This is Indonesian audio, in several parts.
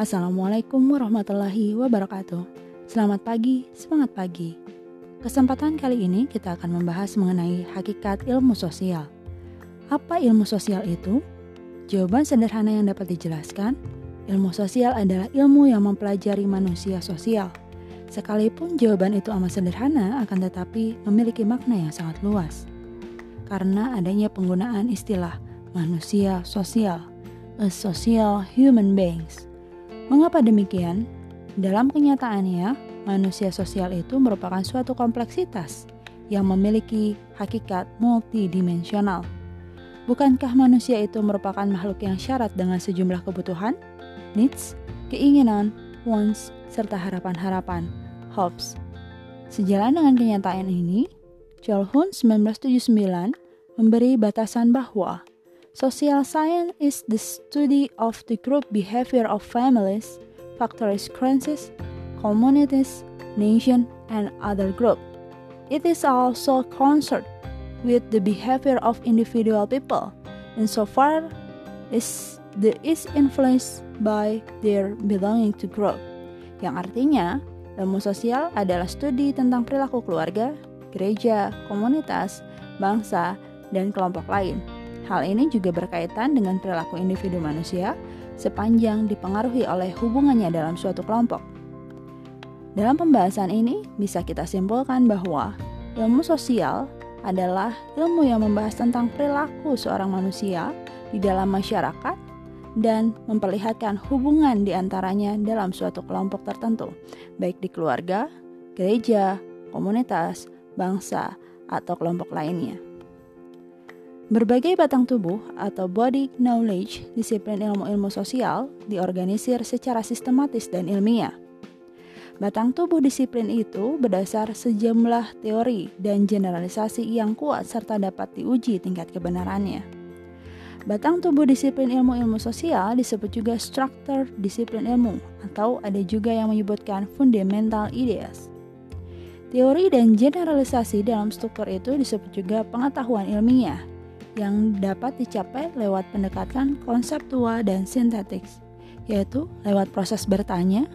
Assalamualaikum warahmatullahi wabarakatuh. Selamat pagi, semangat pagi. Kesempatan kali ini kita akan membahas mengenai hakikat ilmu sosial. Apa ilmu sosial itu? Jawaban sederhana yang dapat dijelaskan, ilmu sosial adalah ilmu yang mempelajari manusia sosial. Sekalipun jawaban itu amat sederhana, akan tetapi memiliki makna yang sangat luas. Karena adanya penggunaan istilah manusia sosial, a social human beings. Mengapa demikian? Dalam kenyataannya, manusia sosial itu merupakan suatu kompleksitas yang memiliki hakikat multidimensional. Bukankah manusia itu merupakan makhluk yang syarat dengan sejumlah kebutuhan, needs, keinginan, wants, serta harapan-harapan, hopes? Sejalan dengan kenyataan ini, Calhoun 1979 memberi batasan bahwa social science is the study of the group behavior of families, factories, crises, communities, nation, and other group. It is also concerned with the behavior of individual people, insofar as the is influenced by their belonging to group. Yang artinya, ilmu sosial adalah studi tentang perilaku keluarga, gereja, komunitas, bangsa, dan kelompok lain. Hal ini juga berkaitan dengan perilaku individu manusia sepanjang dipengaruhi oleh hubungannya dalam suatu kelompok. Dalam pembahasan ini, bisa kita simpulkan bahwa ilmu sosial adalah ilmu yang membahas tentang perilaku seorang manusia di dalam masyarakat dan memperlihatkan hubungan di antaranya dalam suatu kelompok tertentu, baik di keluarga, gereja, komunitas, bangsa, atau kelompok lainnya. Berbagai batang tubuh atau body knowledge, disiplin ilmu-ilmu sosial, diorganisir secara sistematis dan ilmiah. Batang tubuh disiplin itu berdasar sejumlah teori dan generalisasi yang kuat serta dapat diuji tingkat kebenarannya. Batang tubuh disiplin ilmu-ilmu sosial disebut juga struktur disiplin ilmu atau ada juga yang menyebutkan fundamental ideas. Teori dan generalisasi dalam struktur itu disebut juga pengetahuan ilmiah yang dapat dicapai lewat pendekatan konseptual dan sintetik, yaitu lewat proses bertanya,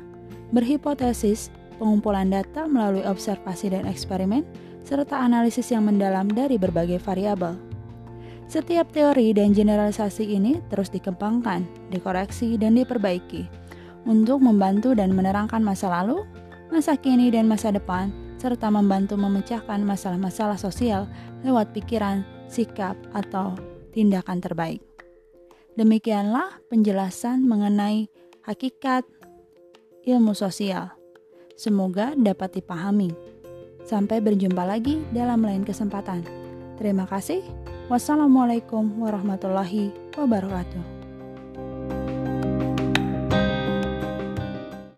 berhipotesis, pengumpulan data melalui observasi dan eksperimen, serta analisis yang mendalam dari berbagai variabel. Setiap teori dan generalisasi ini terus dikembangkan, dikoreksi, dan diperbaiki untuk membantu dan menerangkan masa lalu, masa kini, dan masa depan, serta membantu memecahkan masalah-masalah sosial lewat pikiran, sikap, atau tindakan terbaik. Demikianlah penjelasan mengenai hakikat ilmu sosial. Semoga dapat dipahami. Sampai berjumpa lagi dalam lain kesempatan. Terima kasih. Wassalamualaikum warahmatullahi wabarakatuh.